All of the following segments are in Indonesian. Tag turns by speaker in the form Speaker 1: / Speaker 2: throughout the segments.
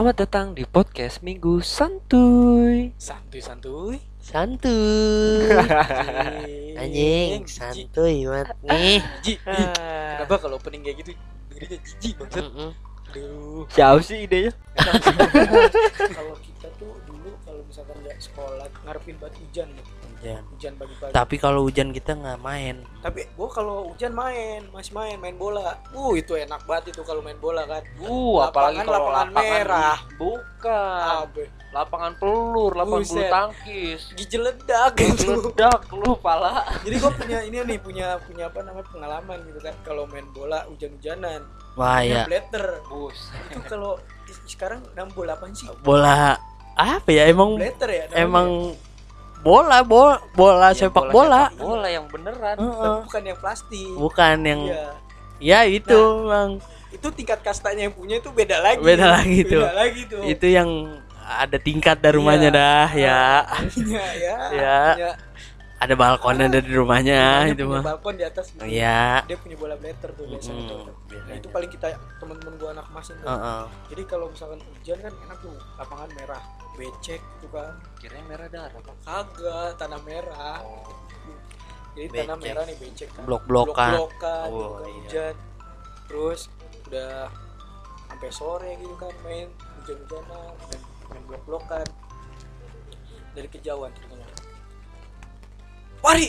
Speaker 1: Selamat datang di podcast Minggu Santuy.
Speaker 2: santuy santuy
Speaker 3: Santuy. Anjing, santuy banget nih.
Speaker 2: Ji, ih, kenapa kalau opening kayak gitu dengerinnya jijik banget aduh
Speaker 1: Siapa sih idenya?
Speaker 2: kalau kalau misalkan nggak sekolah ngarepin banget hujan nih
Speaker 3: Hujan.
Speaker 2: hujan pagi-pagi
Speaker 3: Tapi kalau hujan kita nggak main.
Speaker 2: tapi gua kalau hujan main masih main main bola uh itu enak banget itu kalau main bola kan
Speaker 1: Uh, apalagi
Speaker 2: Lapangan-
Speaker 1: kalau
Speaker 2: lapangan
Speaker 1: lapangan
Speaker 2: merah.
Speaker 1: Bukan.
Speaker 2: abe
Speaker 1: Lapangan pelur, lapangan bulu tangkis.
Speaker 2: gigi ledak gitu
Speaker 1: Ledak lu pala.
Speaker 2: jadi gua punya ini nih punya punya apa namanya pengalaman gitu kan kalau main bola hujan-hujanan
Speaker 3: Wah ya,
Speaker 2: blatter
Speaker 1: Bus.
Speaker 2: itu kalau sekarang namanya bola apa sih
Speaker 3: bola apa ya emang
Speaker 2: blatter ya
Speaker 3: emang bola bola bola
Speaker 1: Ya,
Speaker 3: sepak
Speaker 1: bola
Speaker 3: bola.
Speaker 1: sepak bola yang beneran.
Speaker 3: Heeh.
Speaker 2: bukan yang plastik
Speaker 3: Bukan yang
Speaker 2: Iya.
Speaker 3: ya itu bang.
Speaker 2: itu tingkat kastanya yang punya itu beda lagi
Speaker 3: Beda lagi tuh.
Speaker 2: beda lagi tuh
Speaker 3: Itu yang ada tingkat dari rumahnya
Speaker 2: Iya.
Speaker 3: dah ya.
Speaker 2: Iya, ya
Speaker 3: Ya.
Speaker 2: Punya-
Speaker 3: Ada balkonnya dari rumahnya
Speaker 2: punya
Speaker 3: itu mah.
Speaker 2: balkon di atas gitu.
Speaker 3: Iya.
Speaker 2: dia punya bola blatter tuh biasanya
Speaker 3: Mm-mm,
Speaker 2: tuh. nah, itu paling kita teman-teman gua anak masin tuh
Speaker 3: Heeh.
Speaker 2: jadi kalau misalkan hujan kan enak tuh lapangan merah becek gitu kan
Speaker 1: Kirain merah darah. Pak.
Speaker 2: kagak tanah merah jadi tanah
Speaker 3: Becek.
Speaker 2: merah nih becek kan
Speaker 3: Blok-blokan.
Speaker 2: blok-blokan gitu
Speaker 3: Oh,
Speaker 2: kan,
Speaker 3: iya.
Speaker 2: hujan terus udah sampai sore gitu kan main hujan-hujanan main, main blok-blokan dari kejauhan terdengar Pari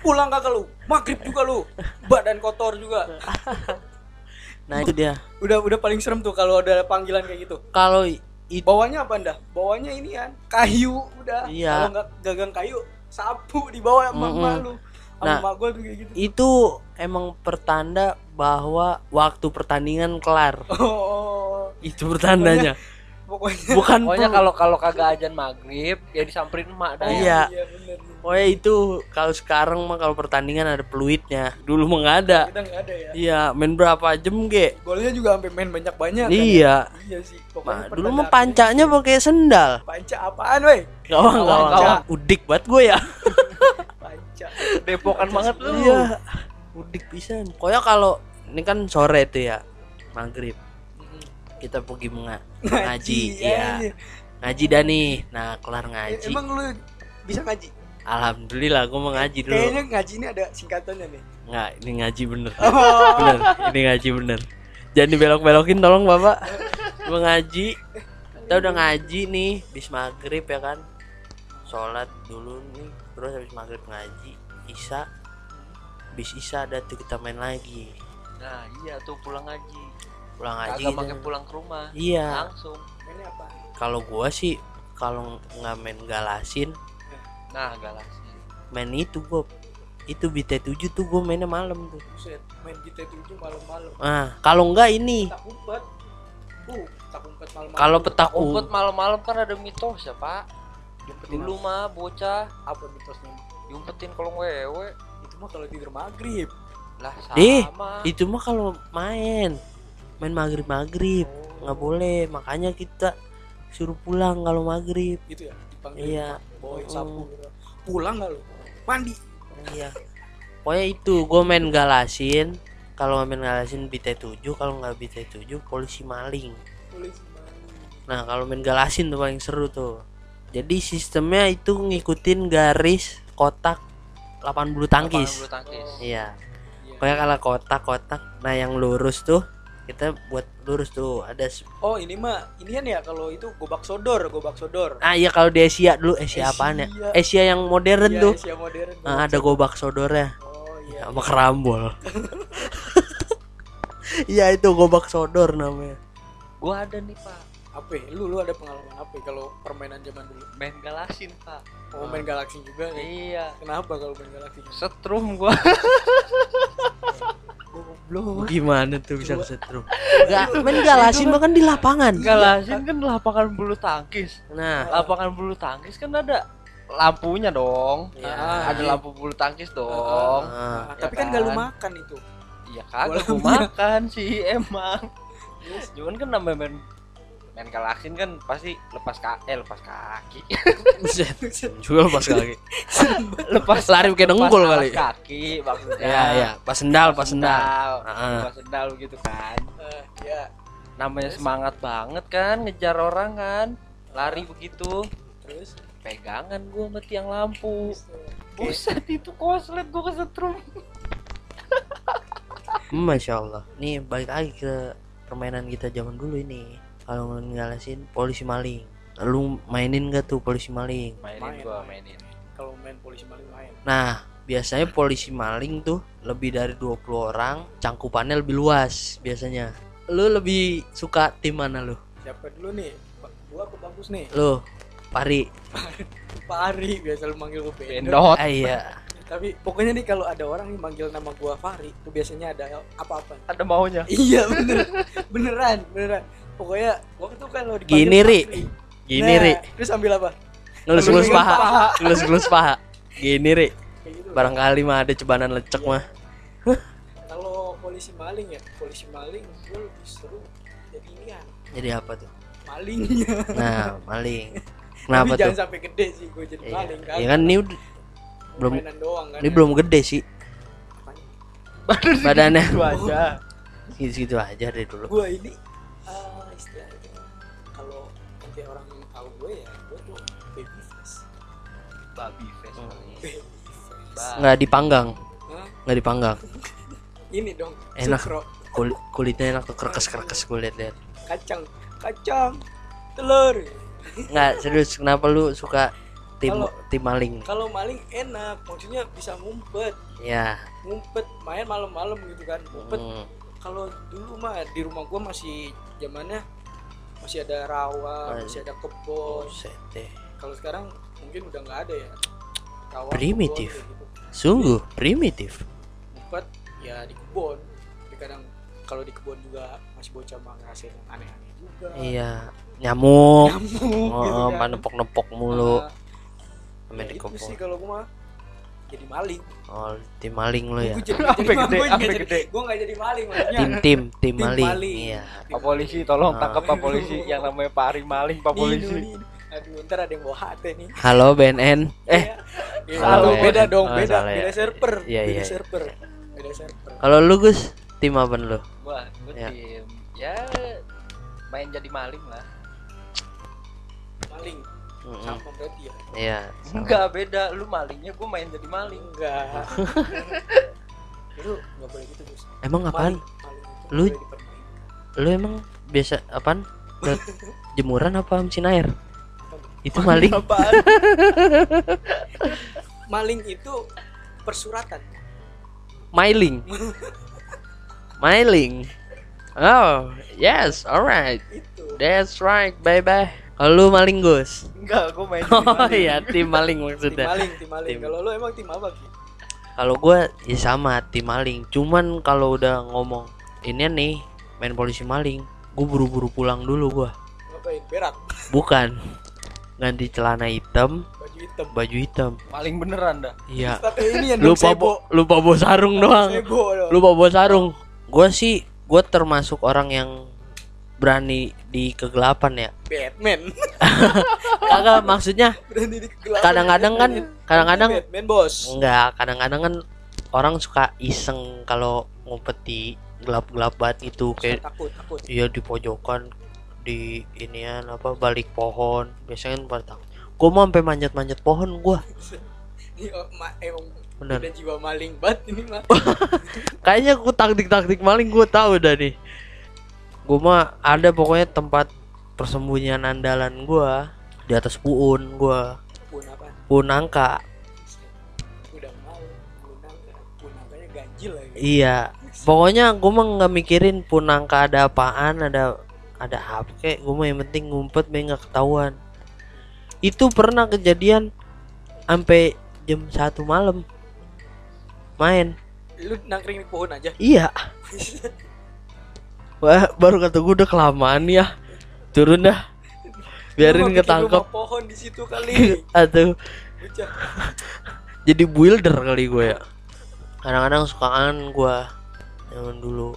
Speaker 2: pulang kakak lu maghrib juga lu badan kotor juga
Speaker 3: Nah itu dia.
Speaker 2: udah udah paling serem tuh kalau ada panggilan kayak gitu
Speaker 3: Kalau itu
Speaker 2: bawahnya apa anda bawahnya ini kan kayu udah
Speaker 3: Iya.
Speaker 2: kalau nggak gagang kayu sapu di bawah sama
Speaker 3: Mm-mm.
Speaker 2: emak lu sama
Speaker 3: Nah.
Speaker 2: gua tuh kayak gitu
Speaker 3: itu emang pertanda bahwa waktu pertandingan kelar.
Speaker 2: oh
Speaker 3: Itu pertandanya.
Speaker 2: Pokoknya
Speaker 3: Bukan
Speaker 1: Pokoknya kalau kalau kagak ajan maghrib ya disamperin emak dah.
Speaker 3: Iya.
Speaker 2: iya bener
Speaker 3: Pokoknya itu kalau sekarang mah kalau pertandingan ada peluitnya. Dulu mah nggak ada.
Speaker 2: kita nggak ada ya
Speaker 3: Iya, main berapa jam, Ge?
Speaker 2: golnya juga sampai main banyak banyak
Speaker 3: Iya.
Speaker 2: iya sih
Speaker 3: Nah,
Speaker 2: pokoknya
Speaker 3: dulu mah pancanya pakai sendal.
Speaker 2: panca apaan woi
Speaker 3: Gawang,
Speaker 2: Gawang,
Speaker 3: gawang,
Speaker 2: gawang.
Speaker 3: gawang. Udik banget gue ya.
Speaker 2: panca
Speaker 1: Depokan banget lu.
Speaker 3: Iya. Udik pisan. Pokoknya kalau ini kan sore tuh ya. Maghrib. Kita pergi menga-
Speaker 2: ngaji
Speaker 3: ngaji.
Speaker 2: ya
Speaker 3: Iya. Ngaji dah nih. Nah, kelar ngaji.
Speaker 2: emang lu bisa ngaji
Speaker 3: Alhamdulillah gue mau ngaji dulu.
Speaker 2: kayaknya ngaji ini ada singkatannya nih
Speaker 3: Nggak, ini ngaji bener.
Speaker 2: oh
Speaker 3: bener, ini ngaji bener. Jangan dibelok-belokin tolong bapak. Gue ngaji. Kita udah ngaji nih, bis maghrib ya kan. Sholat dulu nih, terus habis maghrib ngaji. Isya, bis Isya ada tuh kita main lagi.
Speaker 1: Nah, iya tuh pulang ngaji.
Speaker 3: Pulang ngaji.
Speaker 1: Kagak
Speaker 3: gitu.
Speaker 1: pakai pulang ke rumah.
Speaker 3: Iya.
Speaker 1: Langsung.
Speaker 2: ini apa
Speaker 3: Kalau gua sih kalau nggak main galasin,
Speaker 1: Nah, galaksi.
Speaker 3: main itu gua itu BT7 tuh gua mainnya malam tuh.
Speaker 2: Buset, main kita tujuh malam-malam
Speaker 3: Nah, kalau enggak ini
Speaker 2: tak umpet uh tak umpet malam-malam
Speaker 3: kalau petak
Speaker 1: Umpet
Speaker 3: um,
Speaker 1: malam-malam kan ada mitos ya, Pak. Dulu mah bocah
Speaker 2: apa mitosnya
Speaker 1: diumpetin kolong wewe.
Speaker 2: itu mah kalau tidur maghrib
Speaker 1: Lah
Speaker 3: Eh,
Speaker 1: sama.
Speaker 3: itu mah kalau main main maghrib maghrib
Speaker 2: Oh.
Speaker 3: nggak boleh makanya kita suruh pulang kalau maghrib
Speaker 2: gitu ya dipanggil
Speaker 3: Iya.
Speaker 2: boy sapu gitu. pulang nggak lu mandi
Speaker 3: iya pokoknya itu gue main galasin kalau main galasin BT7 kalau nggak BT7 polisi maling
Speaker 2: polisi mandi
Speaker 3: nah kalau main galasin tuh paling seru tuh jadi sistemnya itu ngikutin garis kotak 80 tangkis
Speaker 1: Bulu tangkis.
Speaker 3: iya
Speaker 2: Iya.
Speaker 3: pokoknya kalau kotak-kotak nah yang lurus tuh kita buat lurus tuh ada
Speaker 2: oh ini mah ini kan ya kalau itu gobak sodor gobak sodor
Speaker 3: ah iya kalau di Asia dulu Asia apaan ya
Speaker 2: Asia.
Speaker 3: Asia yang modern
Speaker 2: Iya,
Speaker 3: tuh
Speaker 2: Asia modern
Speaker 3: Ah, ada gobak sodornya
Speaker 2: oh iya
Speaker 3: sama kerambol iya itu gobak sodor namanya
Speaker 1: Gua ada nih, Pak.
Speaker 2: apa ya? lu lu ada pengalaman apa ya kalau permainan zaman dulu
Speaker 1: Main galasin, Pak.
Speaker 2: oh main galaksi juga nih
Speaker 1: Iya.
Speaker 2: kenapa kalau main galaksi
Speaker 1: Setrum gua.
Speaker 2: goblok
Speaker 3: gimana tuh bisa kesetrum Enggak, main galasin mah kan di lapangan
Speaker 1: Galasin kan lapangan bulu tangkis.
Speaker 3: nah
Speaker 1: Lapangan bulu tangkis kan ada lampunya dong.
Speaker 3: Iya.
Speaker 1: Ada lampu bulu tangkis dong. Ya
Speaker 2: tapi kan gak lu
Speaker 1: kan?
Speaker 2: makan itu
Speaker 1: Iya kagak gua makan sih emang. Cuman kan namanya main main galaksin kan pasti lepas kaki, eh lepas kaki.
Speaker 3: juga pas kaki
Speaker 1: lepas
Speaker 3: Lari pakai
Speaker 1: lepas
Speaker 3: dengkul kali.
Speaker 1: Kaki maksudnya.
Speaker 3: iya iya pas sendal pas sendal.
Speaker 1: Pas sendal gitu kan.
Speaker 2: Ya
Speaker 1: namanya
Speaker 2: Terus?
Speaker 1: semangat banget kan ngejar orang kan lari begitu
Speaker 2: terus
Speaker 1: pegangan gua sama tiang lampu
Speaker 2: Buset.
Speaker 1: itu koslet gua kesetrum
Speaker 3: Masya Allah Nih balik lagi ke permainan kita zaman dulu ini Kalau ngalasin polisi maling. Lu mainin gak tuh polisi maling?
Speaker 1: mainin
Speaker 2: Main,
Speaker 1: gua
Speaker 2: main.
Speaker 1: mainin.
Speaker 2: Kalau main polisi maling main.
Speaker 3: Nah biasanya polisi maling tuh lebih dari 20 orang Cangkupannya lebih luas biasanya. Lu lebih suka tim mana lu?
Speaker 2: siapa dulu nih? Gua aku bagus nih?
Speaker 3: Lu Pari
Speaker 2: Pak Ari biasa lu manggil gue Bendo
Speaker 1: bendot.
Speaker 3: Ah, Iya.
Speaker 2: Tapi pokoknya nih kalau ada orang nih manggil nama gua Fahri itu biasanya ada apa-apa.
Speaker 1: Ada maunya.
Speaker 2: Iya bener. Beneran beneran pokoknya waktu itu kalau dipanggil
Speaker 3: Gini, Ri. Gini
Speaker 2: nah,
Speaker 3: Ri.
Speaker 2: terus ambil apa?
Speaker 3: Ngelus-ngelus
Speaker 2: Ngelus-ngelus
Speaker 3: paha.
Speaker 2: paha.
Speaker 3: Ngelus-ngelus paha. Gini Ri.
Speaker 2: Gitu.
Speaker 3: Barangkali mah ada cebanan lecek mah.
Speaker 2: Kalau polisi maling ya polisi maling gue lebih seru jadi ini kan
Speaker 3: Jadi apa tuh?
Speaker 2: malingnya.
Speaker 3: Nah maling. Kenapa
Speaker 2: tapi jangan
Speaker 3: tuh?
Speaker 2: sampai gede sih gue jadi
Speaker 3: Iya,
Speaker 2: maling kan?
Speaker 3: ya kan ini udah- belum-
Speaker 2: doang kan
Speaker 3: ini belum gede sih. Badannya.
Speaker 1: Itu aja.
Speaker 3: Segitu aja deh dulu.
Speaker 2: Gue ini
Speaker 1: babi face
Speaker 2: face
Speaker 1: Ba-
Speaker 3: nggak dipanggang.
Speaker 2: Hah?
Speaker 3: nggak dipanggang.
Speaker 2: Ini dong
Speaker 3: Enak.
Speaker 2: sukro
Speaker 3: Kul- kulitnya enak tuh kerkes kerkes kulit lihat
Speaker 2: kacang kacang telur.
Speaker 3: Nggak serius kenapa lu suka tim
Speaker 2: Kalau-
Speaker 3: tim maling?
Speaker 2: kalau maling enak maksudnya bisa ngumpet.
Speaker 3: Ya
Speaker 2: ngumpet main malam-malam gitu kan ngumpet.
Speaker 3: Hmm,
Speaker 2: kalau dulu mah di rumah gua masih zamannya masih ada rawa
Speaker 3: Masih.
Speaker 2: masih ada kebun kalau sekarang mungkin udah nggak ada ya. Rawa
Speaker 3: Primitif.
Speaker 2: gitu.
Speaker 3: sungguh primitif.
Speaker 2: Ngumpet ya di kebun. Tapi kadang kalau di kebun juga masih bocah mah ngerasain yang aneh-aneh juga.
Speaker 3: Iya nyamuk.
Speaker 2: Nyamuk
Speaker 3: oh,
Speaker 2: gitu
Speaker 3: oh,
Speaker 2: kan.
Speaker 3: nepok nepok mulu.
Speaker 2: Nah,
Speaker 3: main
Speaker 2: ya
Speaker 3: di
Speaker 2: itu sih kalau gua mah jadi maling.
Speaker 3: Oh tim maling lu ya?
Speaker 1: Sampai
Speaker 2: jadi
Speaker 1: gede, sampai
Speaker 2: jadi-
Speaker 1: gede.
Speaker 2: gua nggak jadi maling maksudnya.
Speaker 3: Tim tim tim
Speaker 2: Tim
Speaker 3: maling.
Speaker 2: maling.
Speaker 3: iya.
Speaker 1: Pak polisi tolong tangkap Pak polisi yang namanya Pak Ari maling Pak
Speaker 2: maling.
Speaker 1: polisi.
Speaker 2: Aduh ntar ada yang bawa HT nih.
Speaker 3: Halo BNN eh
Speaker 2: Iya. Iya,
Speaker 3: Salah
Speaker 2: halo,
Speaker 3: ya.
Speaker 2: beda dong
Speaker 3: Oh,
Speaker 2: beda
Speaker 3: ya.
Speaker 2: beda server
Speaker 3: Iya,
Speaker 2: beda
Speaker 3: iya.
Speaker 2: server beda server.
Speaker 3: Kalau lu Gus tim apa lu?
Speaker 1: Gua gua
Speaker 3: Ya.
Speaker 1: tim ya main jadi maling lah.
Speaker 2: Maling?
Speaker 3: Mm-mm.
Speaker 2: sama berarti ya?
Speaker 3: Iya
Speaker 1: enggak beda. Lu malingnya gua main jadi maling.
Speaker 2: Enggak. Lu nggak boleh gitu Gus.
Speaker 3: Emang apaan?
Speaker 2: Maling, maling itu
Speaker 3: Lu- lu emang biasa apaan? Jemuran apa mesin air itu maling.
Speaker 1: Apaan?
Speaker 2: Maling itu persuratan.
Speaker 3: Mailing. Mailing. Oh yes alright
Speaker 2: itu.
Speaker 3: That's right bye bye kalau lu maling Gus?
Speaker 1: Enggak gua main
Speaker 3: oh
Speaker 1: maling.
Speaker 3: iya tim maling
Speaker 2: tim
Speaker 3: maksudnya
Speaker 2: maling tim maling.
Speaker 3: Tim.
Speaker 2: kalau lu emang tim apa Ki?
Speaker 3: kalau gue ya sama tim maling. Cuman kalau udah ngomong ini nih main polisi maling. Gue buru-buru pulang dulu gue
Speaker 2: ngapain? Berak
Speaker 3: bukan ganti celana hitam
Speaker 2: baju hitam.
Speaker 3: baju hitam.
Speaker 1: Maling beneran dah.
Speaker 3: Iya.
Speaker 2: Pakai ini yang
Speaker 3: lupa bo lupa bawa sarung doang.
Speaker 2: sebo
Speaker 3: lupa bawa sarung. Gue sih gue termasuk orang yang berani di kegelapan ya.
Speaker 2: Batman.
Speaker 3: Kagak maksudnya kadang-kadang kan kadang-kadang
Speaker 2: Batman bos.
Speaker 3: Enggak kadang-kadang kan orang suka iseng kalau ngumpet di gelap-gelap banget gitu. Kayak
Speaker 2: takut takut.
Speaker 3: Iya di pojokan di inian apa balik pohon. Biasanya kan pada takut. Gue mau sampai manjat-manjat pohon gue
Speaker 2: emang
Speaker 3: bener.
Speaker 2: udah jiwa maling banget ini mah
Speaker 3: kayaknya gue taktik-taktik maling gue tahu dah nih. Gue mah ada pokoknya tempat persembunyian andalan gue di atas puun gue
Speaker 2: pun apa?
Speaker 3: Puun nangka.
Speaker 2: Udah mau. Punangka punangkanya ganjil lagi.
Speaker 3: Iya pokoknya gue mah nggak mikirin puun nangka ada apaan ada ada apa kayak gue mah yang penting ngumpet biar nggak ketahuan. Itu pernah kejadian sampai jam satu malam. Main.
Speaker 2: Lu nangkring di pohon aja?
Speaker 3: Iya. Wah, baru kata gue udah kelamaan ya. Turun dah. Biarin ketangkep.
Speaker 2: pohon di situ kali.
Speaker 3: Atau jadi builder kali gue ya. Kadang-kadang suka kangen gue zaman dulu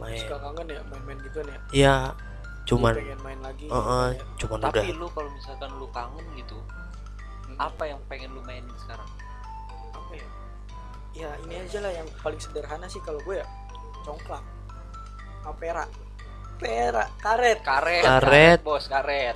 Speaker 3: main.
Speaker 2: Suka kangen ya main-main gitu ya?
Speaker 3: Ya cuman
Speaker 2: pengen main lagi
Speaker 3: eh,
Speaker 2: gitu ya.
Speaker 3: cuman
Speaker 1: tapi
Speaker 3: udah.
Speaker 1: lu kalau misalkan lu kangen gitu
Speaker 2: Hmm.
Speaker 1: apa yang pengen lu mainin sekarang?
Speaker 2: Apa ya? Ya ini aja lah yang paling sederhana sih kalau gue ya congklak. Perak pera karet
Speaker 1: karet.
Speaker 3: Karet.
Speaker 1: bos karet.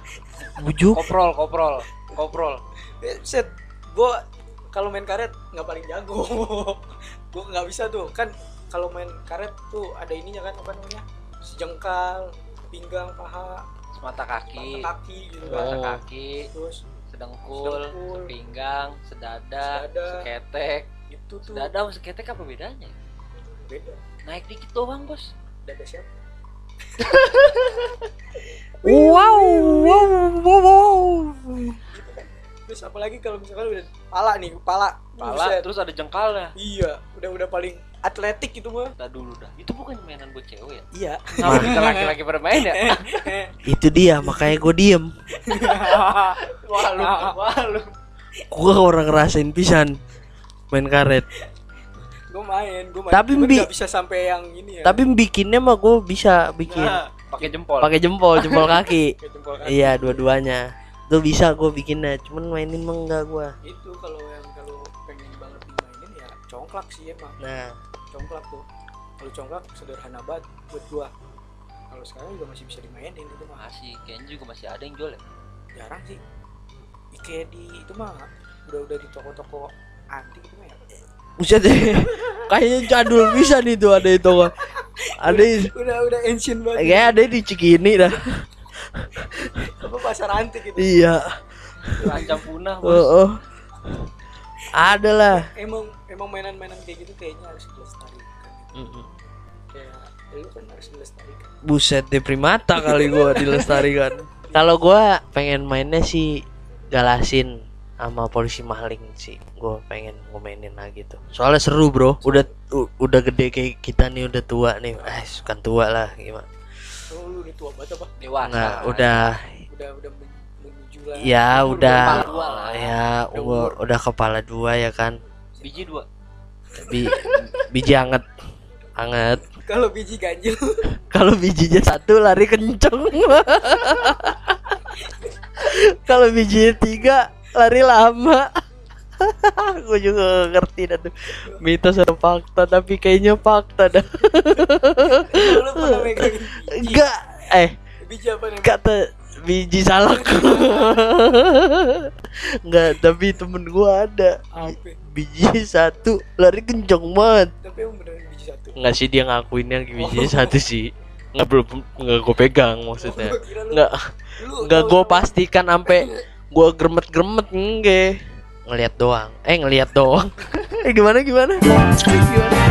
Speaker 3: Bujuk.
Speaker 1: Koprol koprol koprol.
Speaker 2: Eh, set. Gua kalau main karet nggak paling jago. Gua nggak bisa tuh. Kan kalau main karet tuh ada ininya kan apa namanya? Sejengkal pinggang paha
Speaker 1: mata kaki.
Speaker 2: kaki gitu.
Speaker 3: Oh.
Speaker 2: kan
Speaker 1: mata kaki
Speaker 2: terus
Speaker 1: sedengkul,
Speaker 2: Sedengkul.
Speaker 1: pinggang sedada,
Speaker 2: Sedada.
Speaker 1: seketek.
Speaker 2: Itu tuh.
Speaker 1: Sedada sama seketek apa bedanya?
Speaker 2: Beda.
Speaker 1: Naik dikit doang bos.
Speaker 2: Dada siapa?
Speaker 3: Wow wow wow, wow.
Speaker 2: terus apalagi kalau misalkan udah pala nih pala.
Speaker 1: Pala
Speaker 2: Buset.
Speaker 1: terus ada jengkalnya.
Speaker 2: Iya udah udah paling atletik itu mah
Speaker 1: kita dulu dah. Itu bukan mainan buat cewek ya?
Speaker 2: Iya.
Speaker 1: Kenapa kita laki-laki bermain ya?
Speaker 3: Itu dia makanya gue diem.
Speaker 1: Wah lu wah lu
Speaker 3: orang ngerasain pisan main karet.
Speaker 2: Gue main gue main.
Speaker 3: Tapi Mbi-
Speaker 2: bisa sampai yang ini ya.
Speaker 3: Tapi bikinnya mah gue bisa bikin.
Speaker 2: Nah,
Speaker 1: pakai jempol.
Speaker 3: Pakai jempol jempol kaki.
Speaker 2: Jempol kaki.
Speaker 3: iya dua-duanya. Tuh bisa gue bikinnya cuman mainin mah enggak gue
Speaker 2: itu kalau yang kalau congklak sih emang
Speaker 3: nah
Speaker 2: congklak tuh kalau congklak sederhana banget buat gua kalau sekarang juga masih bisa dimainin itu mah
Speaker 1: masih kayaknya juga masih ada yang jual ya
Speaker 2: jarang sih Ih, kayak di itu mah udah udah di toko-toko antik itu mah ya
Speaker 3: Buset deh. Kayaknya jadul bisa nih tuh ada itu kan. Ada
Speaker 2: udah udah ancient banget
Speaker 3: kayak ada di Cikini dah.
Speaker 2: apa pasar antik itu
Speaker 3: Iya.
Speaker 1: terancam punah bos
Speaker 3: Oh, oh. Ada lah.
Speaker 2: emang emang mainan-mainan kayak gitu kayaknya harus dilestarikan kayak lu kan harus dilestarikan
Speaker 3: Buset deh primata kali gua dilestarikan. Kalau gua pengen mainnya sih galasin sama polisi maling sih. Gua pengen ngomainin lagi tuh. Soalnya seru, Bro. Udah u- udah gede kayak kita nih udah tua nih. Eh, kan tua lah gimana.
Speaker 2: oh, lu udah tua banget apa
Speaker 1: dewasa
Speaker 3: Nah, udah
Speaker 2: udah udah
Speaker 3: ya
Speaker 2: Umur
Speaker 3: udah.
Speaker 1: kepala dua lah.
Speaker 3: ya
Speaker 2: Udah
Speaker 3: umur, udah kepala dua ya kan.
Speaker 1: biji dua.
Speaker 3: Bi biji anget. Anget.
Speaker 2: Kalau biji ganjil
Speaker 3: kalau bijinya satu lari kenceng. Kalau bijinya tiga lari lama. Gue juga ngerti dah tuh. Mitos atau fakta tapi kayaknya fakta dah. Enggak eh
Speaker 2: biji apa
Speaker 3: kata biji salak. Enggak tapi temen gua ada. Biji satu. Lari kenceng banget.
Speaker 2: Tapi emang bener biji satu?
Speaker 3: Enggak sih dia ngakuinnya bijinya satu sih. Nggak belum nggak gue pegang maksudnya.
Speaker 2: Lu-
Speaker 3: nggak nggak gue pastikan sampai gue gremet gremet enggak ngelihat doang. Eh ngelihat doang. Eh gimana gimana? Gimana